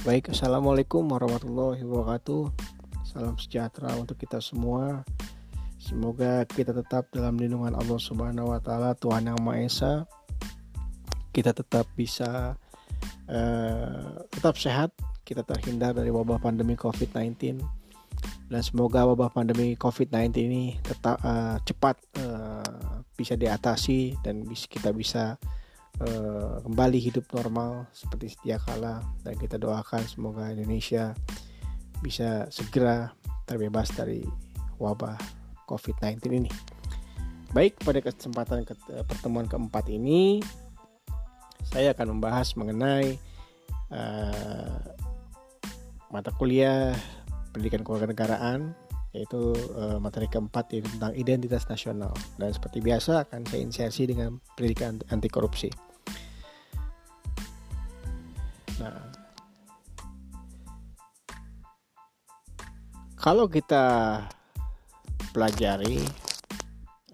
Baik, Assalamualaikum warahmatullahi wabarakatuh. Salam sejahtera untuk kita semua. Semoga kita tetap dalam lindungan Allah Subhanahu wa Ta'ala, Tuhan Yang Maha Esa. Kita tetap bisa uh, tetap sehat, kita terhindar dari wabah pandemi COVID-19, dan semoga wabah pandemi COVID-19 ini tetap uh, cepat uh, bisa diatasi dan kita bisa uh, kembali hidup normal seperti sedia kala dan kita doakan semoga Indonesia bisa segera terbebas dari wabah COVID-19 ini. Baik, pada kesempatan ke eh, pertemuan keempat ini saya akan membahas mengenai uh, mata kuliah pendidikan kewarganegaraan yaitu uh, materi keempat yaitu tentang identitas nasional dan seperti biasa akan saya insersi dengan pendidikan anti korupsi. Kalau kita pelajari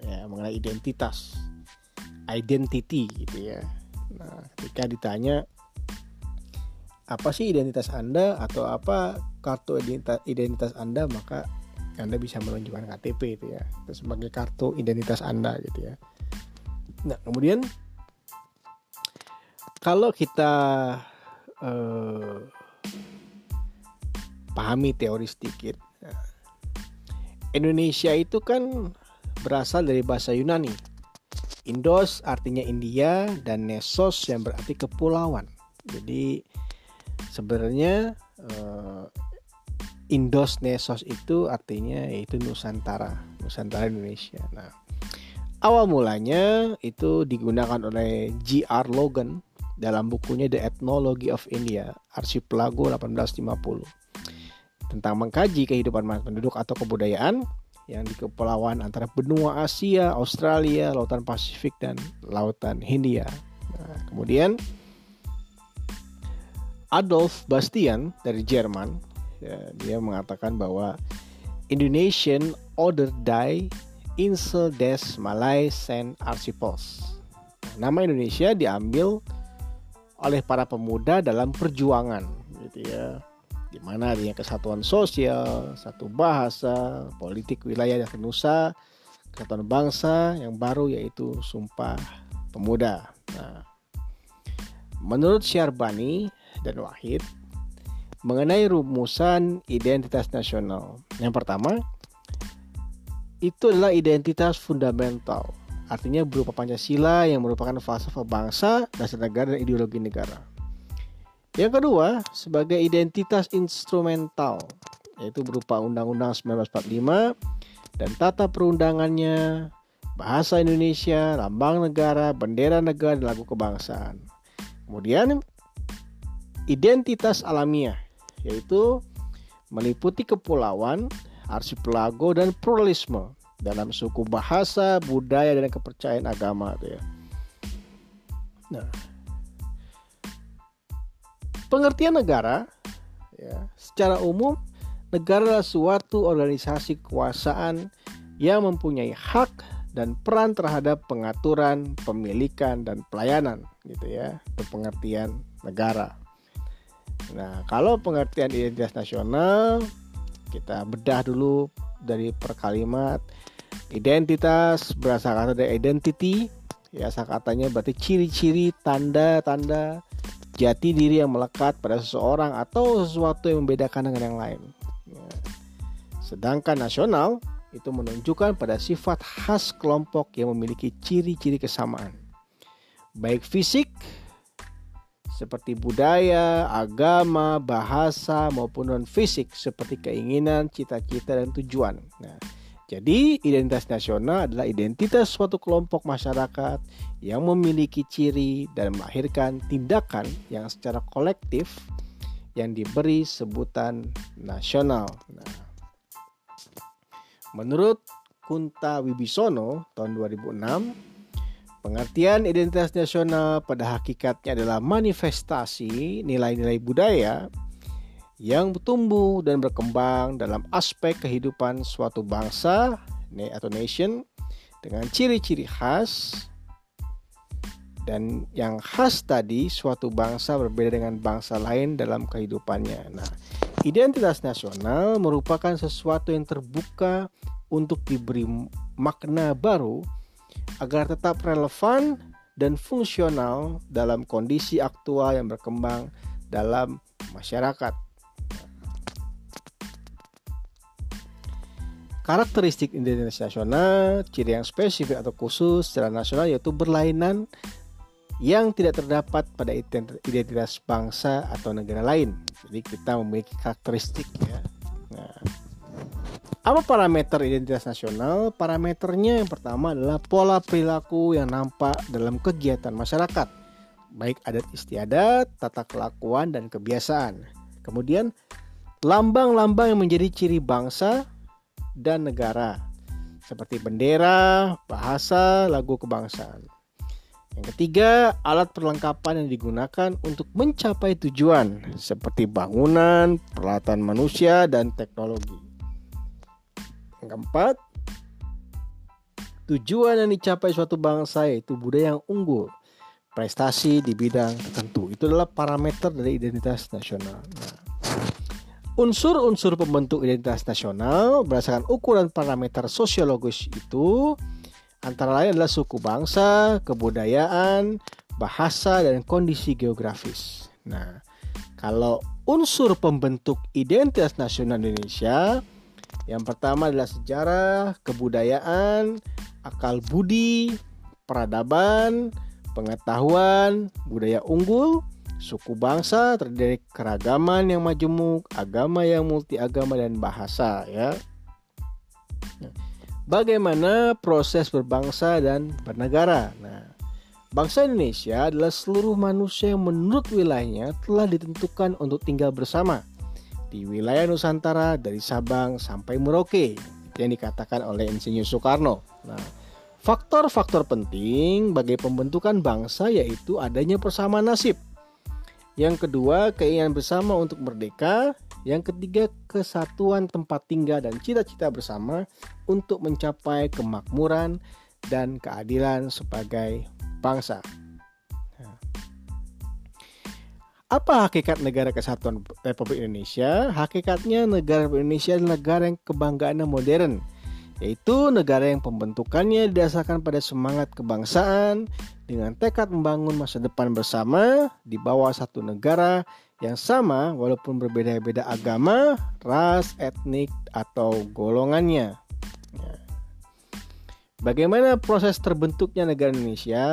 ya mengenai identitas, identity gitu ya. Nah, ketika ditanya apa sih identitas Anda atau apa kartu identitas, identitas Anda maka anda bisa menunjukkan KTP itu ya itu sebagai kartu identitas Anda gitu ya. Nah, kemudian kalau kita eh, pahami teori sedikit Indonesia itu kan berasal dari bahasa Yunani. Indos artinya India dan Nesos yang berarti kepulauan. Jadi sebenarnya eh, Indos Nesos itu artinya yaitu Nusantara, Nusantara Indonesia. Nah, awal mulanya itu digunakan oleh G.R. Logan dalam bukunya The Ethnology of India, Arsipelago 1850 tentang mengkaji kehidupan penduduk atau kebudayaan yang di kepulauan antara benua Asia, Australia, Lautan Pasifik dan Lautan Hindia. Nah, kemudian Adolf Bastian dari Jerman ya, dia mengatakan bahwa Indonesian Order Die Insel des Malay Saint Archipels. Nama Indonesia diambil oleh para pemuda dalam perjuangan gitu ya di mana adanya kesatuan sosial, satu bahasa, politik wilayah dan nusa, kesatuan bangsa yang baru yaitu Sumpah Pemuda. Nah, menurut Syarbani dan Wahid, mengenai rumusan identitas nasional. Yang pertama, itu adalah identitas fundamental, artinya berupa Pancasila yang merupakan falsafah bangsa, dasar negara, dan ideologi negara. Yang kedua, sebagai identitas instrumental, yaitu berupa Undang-Undang 1945 dan tata perundangannya, bahasa Indonesia, lambang negara, bendera negara, dan lagu kebangsaan. Kemudian, identitas alamiah, yaitu meliputi kepulauan, arsipelago dan pluralisme dalam suku bahasa, budaya dan kepercayaan agama ya. Nah, pengertian negara ya, secara umum negara adalah suatu organisasi kekuasaan yang mempunyai hak dan peran terhadap pengaturan, pemilikan dan pelayanan gitu ya. Itu pengertian negara. Nah, kalau pengertian identitas nasional, kita bedah dulu dari perkalimat identitas berasal dari identity ya katanya berarti ciri-ciri tanda-tanda jati diri yang melekat pada seseorang atau sesuatu yang membedakan dengan yang lain ya. sedangkan nasional itu menunjukkan pada sifat khas kelompok yang memiliki ciri-ciri kesamaan baik fisik seperti budaya, agama, bahasa maupun non fisik seperti keinginan, cita-cita dan tujuan. Nah, jadi identitas nasional adalah identitas suatu kelompok masyarakat yang memiliki ciri dan melahirkan tindakan yang secara kolektif yang diberi sebutan nasional. Nah, menurut Kunta Wibisono tahun 2006 Pengertian identitas nasional pada hakikatnya adalah manifestasi nilai-nilai budaya yang tumbuh dan berkembang dalam aspek kehidupan suatu bangsa atau nation dengan ciri-ciri khas dan yang khas tadi suatu bangsa berbeda dengan bangsa lain dalam kehidupannya. Nah, identitas nasional merupakan sesuatu yang terbuka untuk diberi makna baru agar tetap relevan dan fungsional dalam kondisi aktual yang berkembang dalam masyarakat. Karakteristik identitas nasional, ciri yang spesifik atau khusus secara nasional yaitu berlainan yang tidak terdapat pada identitas bangsa atau negara lain. Jadi kita memiliki karakteristik ya. Nah, apa parameter identitas nasional? Parameternya yang pertama adalah pola perilaku yang nampak dalam kegiatan masyarakat, baik adat istiadat, tata kelakuan dan kebiasaan. Kemudian lambang-lambang yang menjadi ciri bangsa dan negara seperti bendera, bahasa, lagu kebangsaan. Yang ketiga, alat perlengkapan yang digunakan untuk mencapai tujuan seperti bangunan, peralatan manusia, dan teknologi. Yang keempat, tujuan yang dicapai suatu bangsa yaitu budaya yang unggul, prestasi di bidang tertentu. Itu adalah parameter dari identitas nasional. Nah, Unsur-unsur pembentuk identitas nasional berdasarkan ukuran parameter sosiologis itu antara lain adalah suku bangsa, kebudayaan, bahasa, dan kondisi geografis. Nah, kalau unsur pembentuk identitas nasional Indonesia, yang pertama adalah sejarah, kebudayaan, akal budi, peradaban, pengetahuan, budaya unggul, Suku bangsa terdiri dari keragaman yang majemuk, agama yang multi agama dan bahasa ya. Bagaimana proses berbangsa dan bernegara? Nah, bangsa Indonesia adalah seluruh manusia yang menurut wilayahnya telah ditentukan untuk tinggal bersama di wilayah Nusantara dari Sabang sampai Merauke yang dikatakan oleh Insinyur Soekarno. Nah, faktor-faktor penting bagi pembentukan bangsa yaitu adanya persamaan nasib yang kedua, keinginan bersama untuk merdeka. Yang ketiga, kesatuan tempat tinggal dan cita-cita bersama untuk mencapai kemakmuran dan keadilan sebagai bangsa. Apa hakikat negara kesatuan Republik Indonesia? Hakikatnya negara Indonesia adalah negara yang kebanggaannya modern yaitu negara yang pembentukannya didasarkan pada semangat kebangsaan dengan tekad membangun masa depan bersama di bawah satu negara yang sama walaupun berbeda-beda agama, ras, etnik, atau golongannya. Ya. Bagaimana proses terbentuknya negara Indonesia?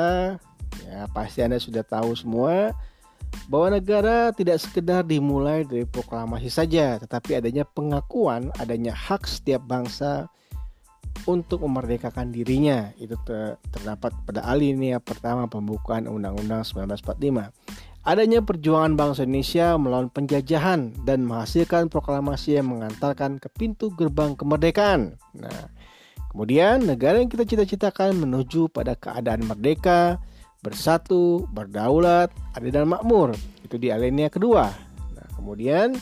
Ya, pasti Anda sudah tahu semua bahwa negara tidak sekedar dimulai dari proklamasi saja, tetapi adanya pengakuan, adanya hak setiap bangsa untuk memerdekakan dirinya itu ter terdapat pada alinea pertama pembukaan Undang-Undang 1945. Adanya perjuangan bangsa Indonesia melawan penjajahan dan menghasilkan proklamasi yang mengantarkan ke pintu gerbang kemerdekaan. Nah, kemudian negara yang kita cita-citakan menuju pada keadaan merdeka, bersatu, berdaulat, adil dan makmur. Itu di alinea kedua. Nah, kemudian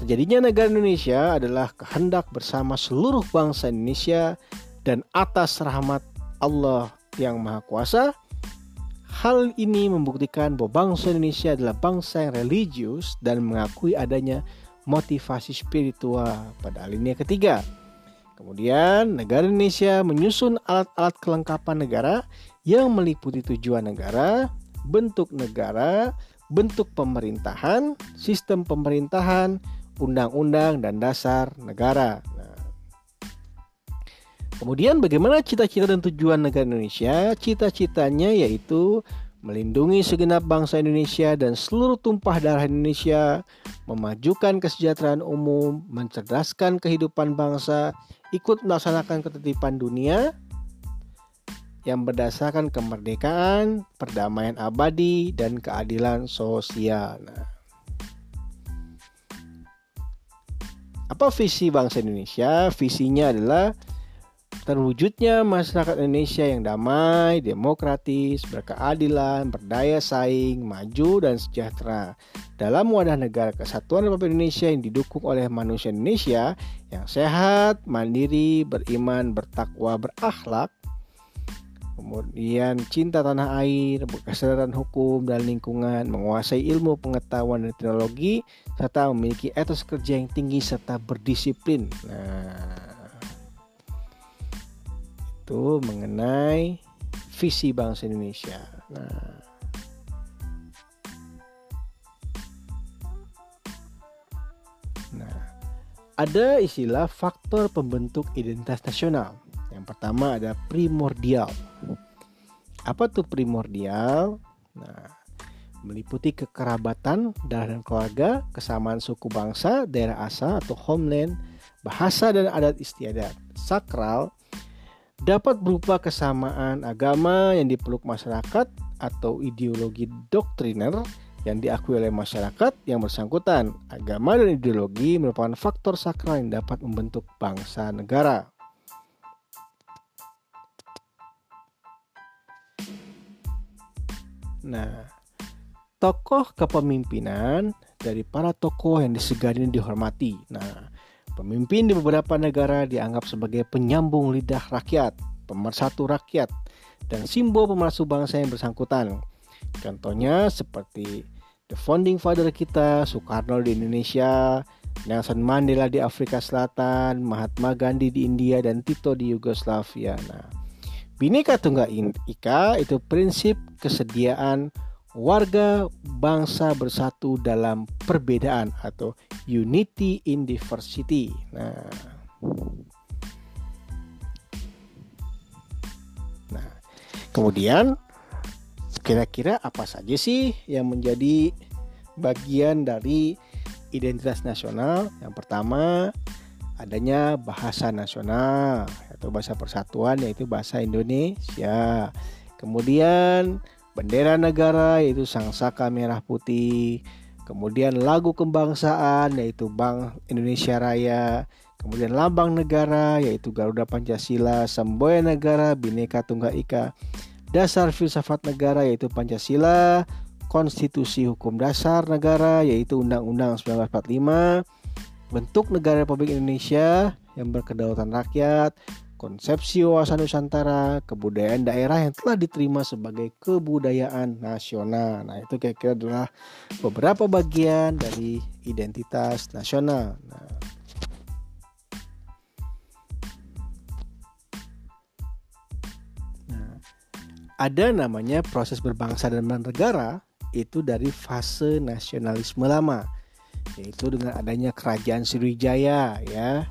Terjadinya negara Indonesia adalah kehendak bersama seluruh bangsa Indonesia dan atas rahmat Allah yang Maha Kuasa. Hal ini membuktikan bahwa bangsa Indonesia adalah bangsa yang religius dan mengakui adanya motivasi spiritual pada alinea ketiga. Kemudian, negara Indonesia menyusun alat-alat kelengkapan negara yang meliputi tujuan negara, bentuk negara, bentuk pemerintahan, sistem pemerintahan, undang-undang dan dasar negara. Nah, kemudian bagaimana cita-cita dan tujuan negara Indonesia? Cita-citanya yaitu melindungi segenap bangsa Indonesia dan seluruh tumpah darah Indonesia, memajukan kesejahteraan umum, mencerdaskan kehidupan bangsa, ikut melaksanakan ketertiban dunia yang berdasarkan kemerdekaan, perdamaian abadi, dan keadilan sosial. Nah, Apa visi bangsa Indonesia? Visinya adalah terwujudnya masyarakat Indonesia yang damai, demokratis, berkeadilan, berdaya saing, maju dan sejahtera dalam wadah negara kesatuan Republik Indonesia yang didukung oleh manusia Indonesia yang sehat, mandiri, beriman, bertakwa, berakhlak. kemudian cinta tanah air, kesadaran hukum dan lingkungan, menguasai ilmu pengetahuan dan teknologi, serta memiliki etos kerja yang tinggi serta berdisiplin. Nah, itu mengenai visi bangsa Indonesia. Nah, nah ada istilah faktor pembentuk identitas nasional. Yang pertama ada primordial. Apa tuh primordial? Nah, meliputi kekerabatan darah dan keluarga, kesamaan suku bangsa, daerah asal atau homeland, bahasa dan adat istiadat. Sakral dapat berupa kesamaan agama yang dipeluk masyarakat atau ideologi doktriner yang diakui oleh masyarakat yang bersangkutan. Agama dan ideologi merupakan faktor sakral yang dapat membentuk bangsa negara. Nah, tokoh kepemimpinan dari para tokoh yang disegani dan dihormati. Nah, pemimpin di beberapa negara dianggap sebagai penyambung lidah rakyat, pemersatu rakyat, dan simbol pemersatu bangsa yang bersangkutan. Contohnya seperti the founding father kita, Soekarno di Indonesia, Nelson Mandela di Afrika Selatan, Mahatma Gandhi di India, dan Tito di Yugoslavia. Nah, Bhinneka Tunggal Ika itu prinsip kesediaan warga bangsa bersatu dalam perbedaan atau unity in diversity. Nah, nah kemudian kira-kira apa saja sih yang menjadi bagian dari identitas nasional? Yang pertama adanya bahasa nasional atau bahasa persatuan yaitu bahasa Indonesia. Kemudian bendera negara yaitu sang saka merah putih. Kemudian lagu kebangsaan yaitu Bank Indonesia Raya. Kemudian lambang negara yaitu Garuda Pancasila, semboyan negara Bhinneka Tunggal Ika. Dasar filsafat negara yaitu Pancasila, konstitusi hukum dasar negara yaitu Undang-Undang 1945 bentuk negara Republik Indonesia yang berkedaulatan rakyat, konsepsi wawasan Nusantara, kebudayaan daerah yang telah diterima sebagai kebudayaan nasional. Nah, itu kira-kira adalah beberapa bagian dari identitas nasional. Nah, nah ada namanya proses berbangsa dan bernegara itu dari fase nasionalisme lama yaitu dengan adanya kerajaan Sriwijaya ya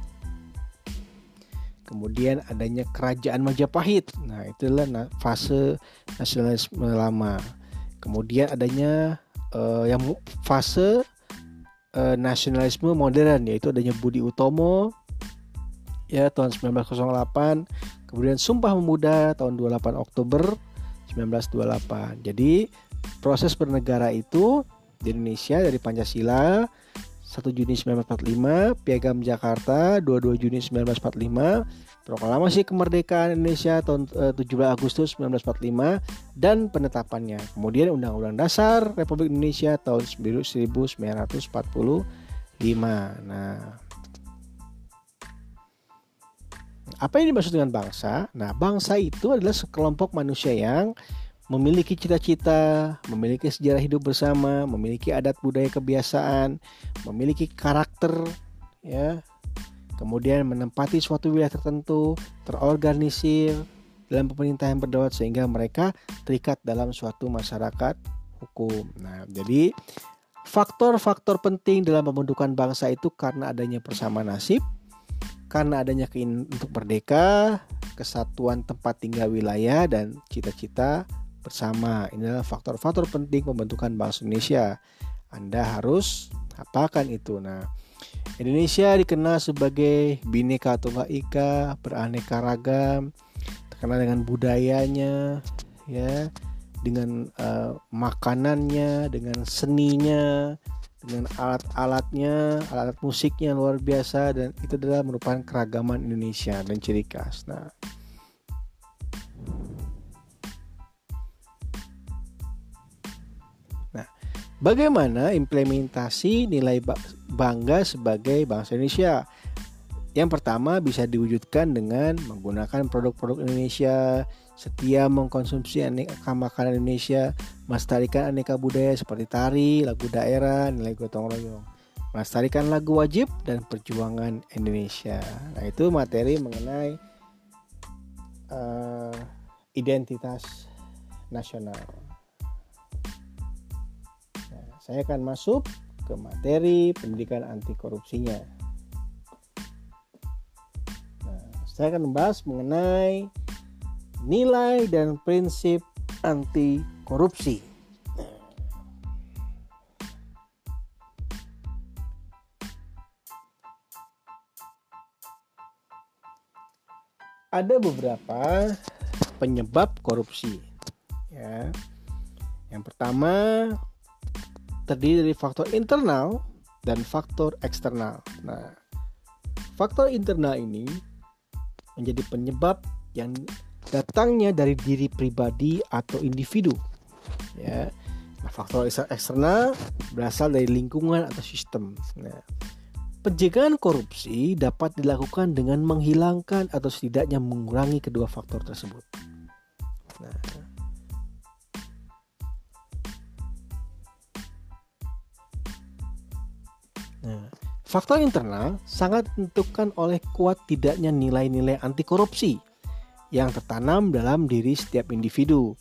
kemudian adanya kerajaan Majapahit. Nah itulah fase nasionalisme lama. Kemudian adanya uh, yang fase uh, nasionalisme modern yaitu adanya Budi Utomo ya tahun 1908 kemudian Sumpah Pemuda tahun 28 Oktober 1928 jadi proses bernegara itu di Indonesia dari Pancasila 1 Juni 1945, Piagam Jakarta 22 Juni 1945, Proklamasi Kemerdekaan Indonesia tahun 17 eh, Agustus 1945 dan penetapannya. Kemudian Undang-Undang Dasar Republik Indonesia tahun 1945. Nah, apa yang dimaksud dengan bangsa? Nah, bangsa itu adalah sekelompok manusia yang memiliki cita-cita, memiliki sejarah hidup bersama, memiliki adat budaya kebiasaan, memiliki karakter ya. Kemudian menempati suatu wilayah tertentu, terorganisir dalam pemerintahan berdaulat sehingga mereka terikat dalam suatu masyarakat hukum. Nah, jadi faktor-faktor penting dalam pembentukan bangsa itu karena adanya persamaan nasib, karena adanya keinginan untuk merdeka, kesatuan tempat tinggal wilayah dan cita-cita bersama. Ini adalah faktor-faktor penting pembentukan bangsa Indonesia. Anda harus apakan itu. Nah, Indonesia dikenal sebagai bineka tunggal ika, beraneka ragam, terkenal dengan budayanya, ya, dengan uh, makanannya, dengan seninya, dengan alat-alatnya, alat musiknya luar biasa dan itu adalah merupakan keragaman Indonesia dan ciri khas. Nah, Bagaimana implementasi nilai bangga sebagai bangsa Indonesia? Yang pertama bisa diwujudkan dengan menggunakan produk-produk Indonesia, setia mengkonsumsi aneka makanan Indonesia, melestarikan aneka budaya seperti tari, lagu daerah, nilai gotong royong, melestarikan lagu wajib dan perjuangan Indonesia. Nah itu materi mengenai uh, identitas nasional. Nah, saya akan masuk ke materi pendidikan anti korupsinya. Saya akan membahas mengenai nilai dan prinsip anti korupsi. Ada beberapa penyebab korupsi. Ya. Yang pertama terdiri dari faktor internal dan faktor eksternal. Nah, faktor internal ini menjadi penyebab yang datangnya dari diri pribadi atau individu. Ya. Nah, faktor eksternal berasal dari lingkungan atau sistem. Nah, pencegahan korupsi dapat dilakukan dengan menghilangkan atau setidaknya mengurangi kedua faktor tersebut. Nah, nah Faktor internal sangat ditentukan oleh kuat tidaknya nilai-nilai anti korupsi yang tertanam dalam diri setiap individu.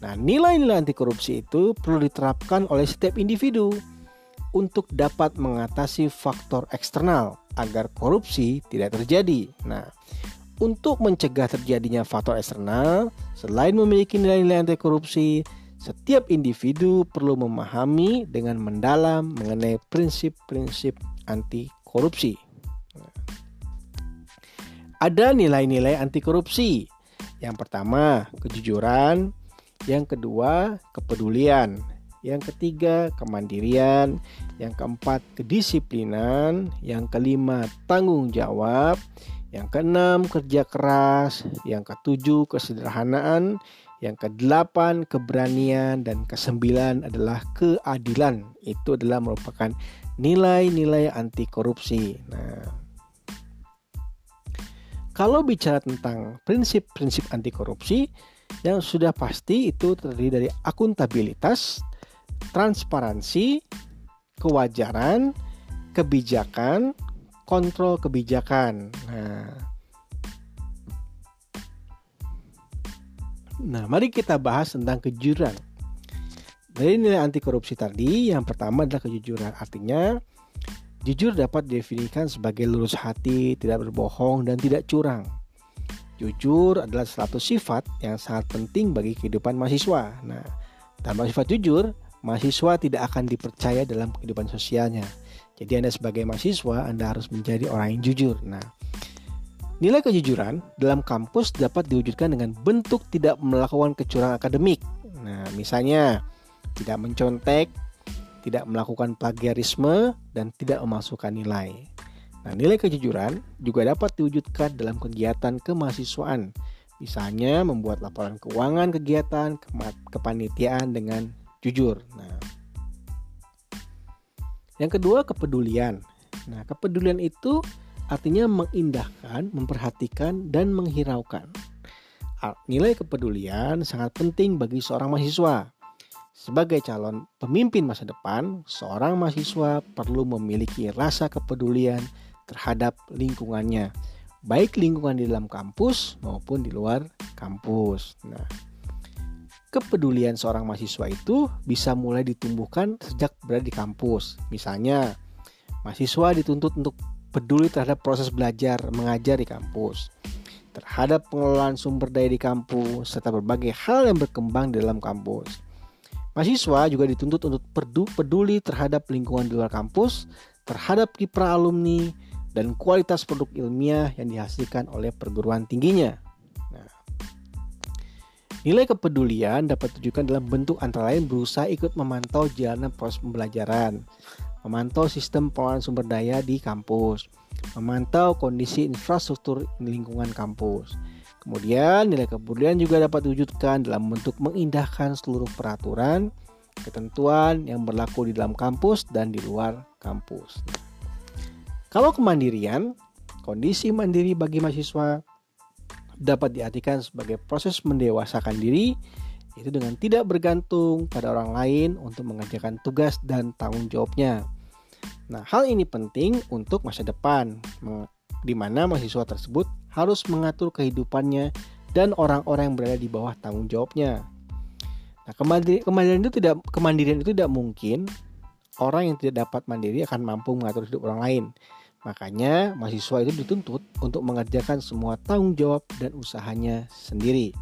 Nah, nilai-nilai anti korupsi itu perlu diterapkan oleh setiap individu untuk dapat mengatasi faktor eksternal agar korupsi tidak terjadi. Nah, untuk mencegah terjadinya faktor eksternal, selain memiliki nilai-nilai anti korupsi, setiap individu perlu memahami dengan mendalam mengenai prinsip-prinsip anti korupsi. Ada nilai-nilai anti korupsi. Yang pertama, kejujuran. Yang kedua, kepedulian. Yang ketiga, kemandirian. Yang keempat, kedisiplinan. Yang kelima, tanggung jawab. Yang keenam, kerja keras. Yang ketujuh, kesederhanaan. Yang kedelapan, keberanian. Dan kesembilan adalah keadilan. Itu adalah merupakan nilai-nilai anti korupsi. Nah, kalau bicara tentang prinsip-prinsip anti korupsi, yang sudah pasti itu terdiri dari akuntabilitas, transparansi, kewajaran, kebijakan, kontrol kebijakan. Nah, nah mari kita bahas tentang kejujuran. Dari nilai anti korupsi tadi, yang pertama adalah kejujuran. Artinya, jujur dapat didefinisikan sebagai lurus hati, tidak berbohong, dan tidak curang. Jujur adalah satu sifat yang sangat penting bagi kehidupan mahasiswa. Nah, tanpa sifat jujur, mahasiswa tidak akan dipercaya dalam kehidupan sosialnya. Jadi Anda sebagai mahasiswa, Anda harus menjadi orang yang jujur. Nah, nilai kejujuran dalam kampus dapat diwujudkan dengan bentuk tidak melakukan kecurangan akademik. Nah, misalnya tidak mencontek, tidak melakukan plagiarisme, dan tidak memasukkan nilai. Nah, nilai kejujuran juga dapat diwujudkan dalam kegiatan kemahasiswaan, misalnya membuat laporan keuangan kegiatan kepanitiaan dengan jujur. Nah, yang kedua kepedulian. Nah, kepedulian itu artinya mengindahkan, memperhatikan, dan menghiraukan. Nilai kepedulian sangat penting bagi seorang mahasiswa sebagai calon pemimpin masa depan, seorang mahasiswa perlu memiliki rasa kepedulian terhadap lingkungannya, baik lingkungan di dalam kampus maupun di luar kampus. Nah, kepedulian seorang mahasiswa itu bisa mulai ditumbuhkan sejak berada di kampus. Misalnya, mahasiswa dituntut untuk peduli terhadap proses belajar mengajar di kampus, terhadap pengelolaan sumber daya di kampus, serta berbagai hal yang berkembang di dalam kampus. Mahasiswa juga dituntut untuk peduli terhadap lingkungan di luar kampus, terhadap kiprah alumni, dan kualitas produk ilmiah yang dihasilkan oleh perguruan tingginya. Nah, nilai kepedulian dapat ditujukan dalam bentuk antara lain berusaha ikut memantau jalanan proses pembelajaran, memantau sistem pengelolaan sumber daya di kampus, memantau kondisi infrastruktur lingkungan kampus, Kemudian nilai kepedulian juga dapat diwujudkan dalam bentuk mengindahkan seluruh peraturan, ketentuan yang berlaku di dalam kampus dan di luar kampus. Kalau kemandirian, kondisi mandiri bagi mahasiswa dapat diartikan sebagai proses mendewasakan diri itu dengan tidak bergantung pada orang lain untuk mengerjakan tugas dan tanggung jawabnya. Nah, hal ini penting untuk masa depan, di mana mahasiswa tersebut harus mengatur kehidupannya dan orang-orang yang berada di bawah tanggung jawabnya. Nah, kemandirian itu tidak kemandirian itu tidak mungkin orang yang tidak dapat mandiri akan mampu mengatur hidup orang lain. Makanya mahasiswa itu dituntut untuk mengerjakan semua tanggung jawab dan usahanya sendiri.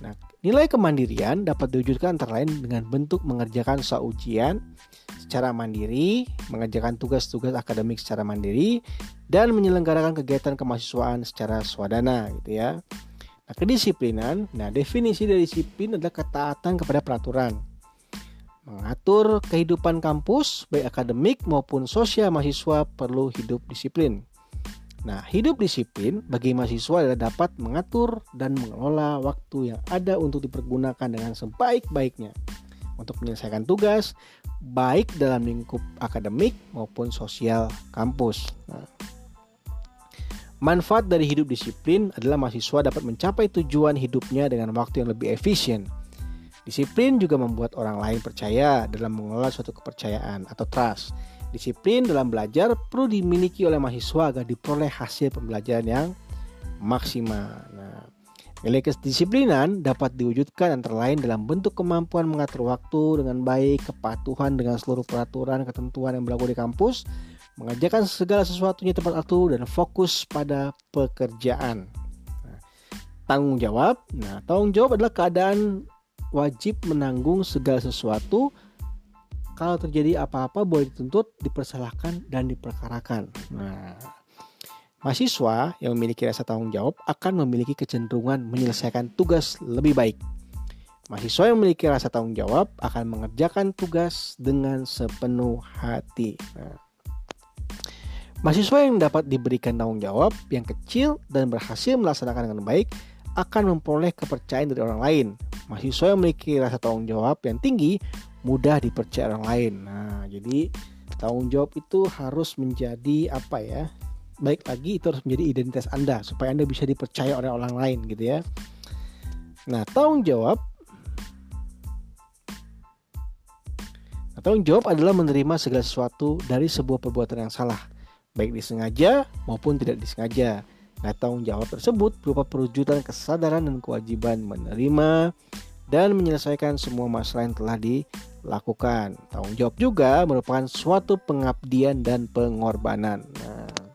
Nah, nilai kemandirian dapat diwujudkan antara lain dengan bentuk mengerjakan soal ujian secara mandiri, mengerjakan tugas-tugas akademik secara mandiri, dan menyelenggarakan kegiatan kemahasiswaan secara swadana gitu ya. Nah, kedisiplinan, nah definisi dari disiplin adalah ketaatan kepada peraturan Mengatur kehidupan kampus, baik akademik maupun sosial mahasiswa perlu hidup disiplin. Nah, hidup disiplin bagi mahasiswa adalah dapat mengatur dan mengelola waktu yang ada untuk dipergunakan dengan sebaik-baiknya untuk menyelesaikan tugas, baik dalam lingkup akademik maupun sosial kampus. Nah, manfaat dari hidup disiplin adalah mahasiswa dapat mencapai tujuan hidupnya dengan waktu yang lebih efisien Disiplin juga membuat orang lain percaya dalam mengelola suatu kepercayaan atau trust. Disiplin dalam belajar perlu dimiliki oleh mahasiswa agar diperoleh hasil pembelajaran yang maksimal. Nah, nilai kedisiplinan dapat diwujudkan antara lain dalam bentuk kemampuan mengatur waktu dengan baik, kepatuhan dengan seluruh peraturan ketentuan yang berlaku di kampus, mengerjakan segala sesuatunya tepat waktu dan fokus pada pekerjaan. Nah, tanggung jawab. Nah, tanggung jawab adalah keadaan wajib menanggung segala sesuatu kalau terjadi apa-apa boleh dituntut, dipersalahkan dan diperkarakan. Nah, mahasiswa yang memiliki rasa tanggung jawab akan memiliki kecenderungan menyelesaikan tugas lebih baik. Mahasiswa yang memiliki rasa tanggung jawab akan mengerjakan tugas dengan sepenuh hati. Nah, mahasiswa yang dapat diberikan tanggung jawab yang kecil dan berhasil melaksanakan dengan baik akan memperoleh kepercayaan dari orang lain. Mahasiswa yang memiliki rasa tanggung jawab yang tinggi mudah dipercaya orang lain. Nah, jadi tanggung jawab itu harus menjadi apa ya? Baik lagi itu harus menjadi identitas Anda supaya Anda bisa dipercaya oleh orang lain gitu ya. Nah, tanggung jawab nah, tanggung jawab adalah menerima segala sesuatu dari sebuah perbuatan yang salah, baik disengaja maupun tidak disengaja. Nah, tanggung jawab tersebut berupa perwujudan kesadaran dan kewajiban menerima dan menyelesaikan semua masalah yang telah dilakukan. Tanggung jawab juga merupakan suatu pengabdian dan pengorbanan. Nah,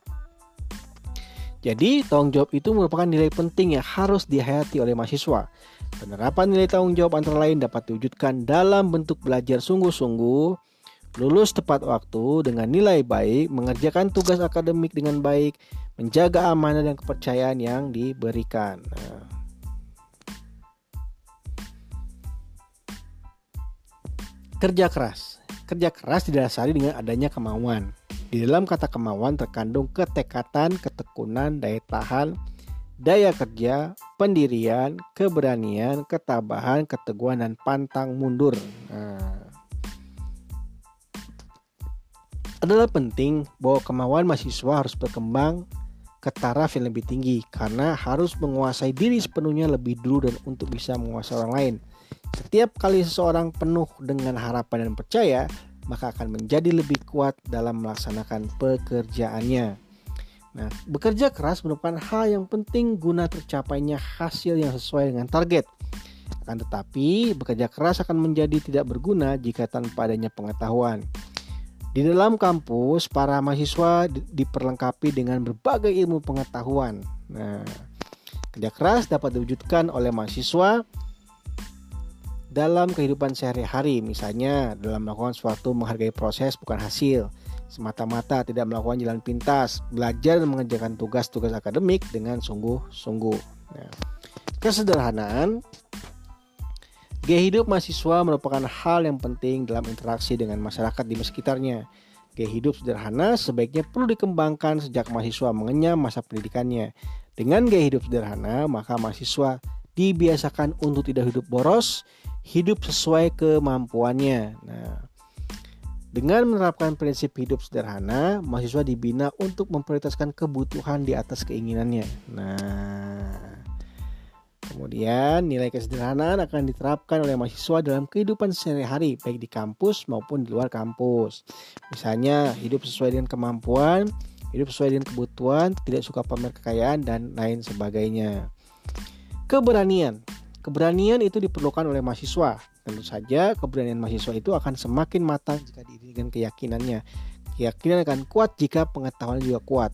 jadi, tanggung jawab itu merupakan nilai penting yang harus dihayati oleh mahasiswa. Penerapan nilai tanggung jawab antara lain dapat diwujudkan dalam bentuk belajar sungguh-sungguh, lulus tepat waktu dengan nilai baik, mengerjakan tugas akademik dengan baik, menjaga amanah dan kepercayaan yang diberikan. Nah. Kerja keras. Kerja keras didasari dengan adanya kemauan. Di dalam kata kemauan terkandung ketekatan, ketekunan, daya tahan, daya kerja, pendirian, keberanian, ketabahan, keteguhan, dan pantang mundur. Nah, adalah penting bahwa kemauan mahasiswa harus berkembang ke taraf yang lebih tinggi karena harus menguasai diri sepenuhnya lebih dulu dan untuk bisa menguasai orang lain. Setiap kali seseorang penuh dengan harapan dan percaya, maka akan menjadi lebih kuat dalam melaksanakan pekerjaannya. Nah, bekerja keras merupakan hal yang penting guna tercapainya hasil yang sesuai dengan target. Akan tetapi, bekerja keras akan menjadi tidak berguna jika tanpa adanya pengetahuan. Di dalam kampus, para mahasiswa diperlengkapi dengan berbagai ilmu pengetahuan. Nah, kerja keras dapat diwujudkan oleh mahasiswa dalam kehidupan sehari-hari, misalnya dalam melakukan suatu menghargai proses bukan hasil, semata-mata tidak melakukan jalan pintas, belajar dan mengerjakan tugas-tugas akademik dengan sungguh-sungguh. Nah, kesederhanaan Gaya hidup mahasiswa merupakan hal yang penting dalam interaksi dengan masyarakat di sekitarnya. Gaya hidup sederhana sebaiknya perlu dikembangkan sejak mahasiswa mengenyam masa pendidikannya. Dengan gaya hidup sederhana, maka mahasiswa dibiasakan untuk tidak hidup boros, hidup sesuai kemampuannya. Nah, Dengan menerapkan prinsip hidup sederhana, mahasiswa dibina untuk memprioritaskan kebutuhan di atas keinginannya. Nah, kemudian nilai kesederhanaan akan diterapkan oleh mahasiswa dalam kehidupan sehari-hari, baik di kampus maupun di luar kampus. Misalnya, hidup sesuai dengan kemampuan, hidup sesuai dengan kebutuhan, tidak suka pamer kekayaan, dan lain sebagainya. Keberanian. Keberanian itu diperlukan oleh mahasiswa Tentu saja keberanian mahasiswa itu akan semakin matang jika diiringi keyakinannya. Keyakinan akan kuat jika pengetahuan juga kuat.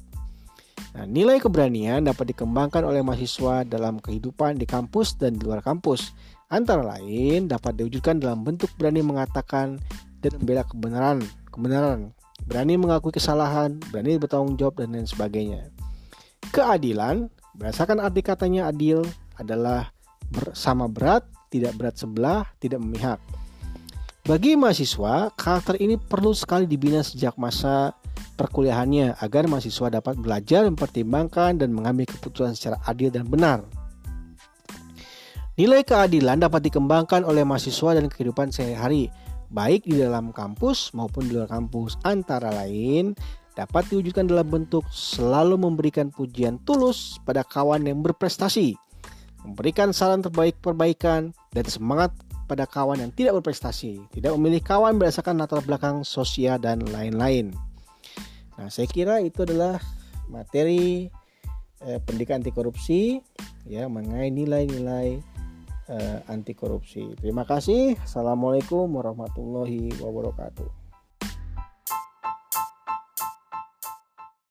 Nah, nilai keberanian dapat dikembangkan oleh mahasiswa dalam kehidupan di kampus dan di luar kampus. Antara lain dapat diwujudkan dalam bentuk berani mengatakan dan membela kebenaran, kebenaran, berani mengakui kesalahan, berani bertanggung jawab dan lain sebagainya. Keadilan, berdasarkan arti katanya adil adalah bersama berat tidak berat sebelah, tidak memihak. Bagi mahasiswa, karakter ini perlu sekali dibina sejak masa perkuliahannya agar mahasiswa dapat belajar mempertimbangkan dan mengambil keputusan secara adil dan benar. Nilai keadilan dapat dikembangkan oleh mahasiswa dan kehidupan sehari-hari, baik di dalam kampus maupun di luar kampus. Antara lain, dapat diwujudkan dalam bentuk selalu memberikan pujian tulus pada kawan yang berprestasi, memberikan saran terbaik perbaikan, dan semangat pada kawan yang tidak berprestasi, tidak memilih kawan berdasarkan latar belakang sosial dan lain-lain. Nah, saya kira itu adalah materi eh, pendidikan anti korupsi ya mengenai nilai-nilai eh, anti korupsi. Terima kasih. Assalamualaikum warahmatullahi wabarakatuh.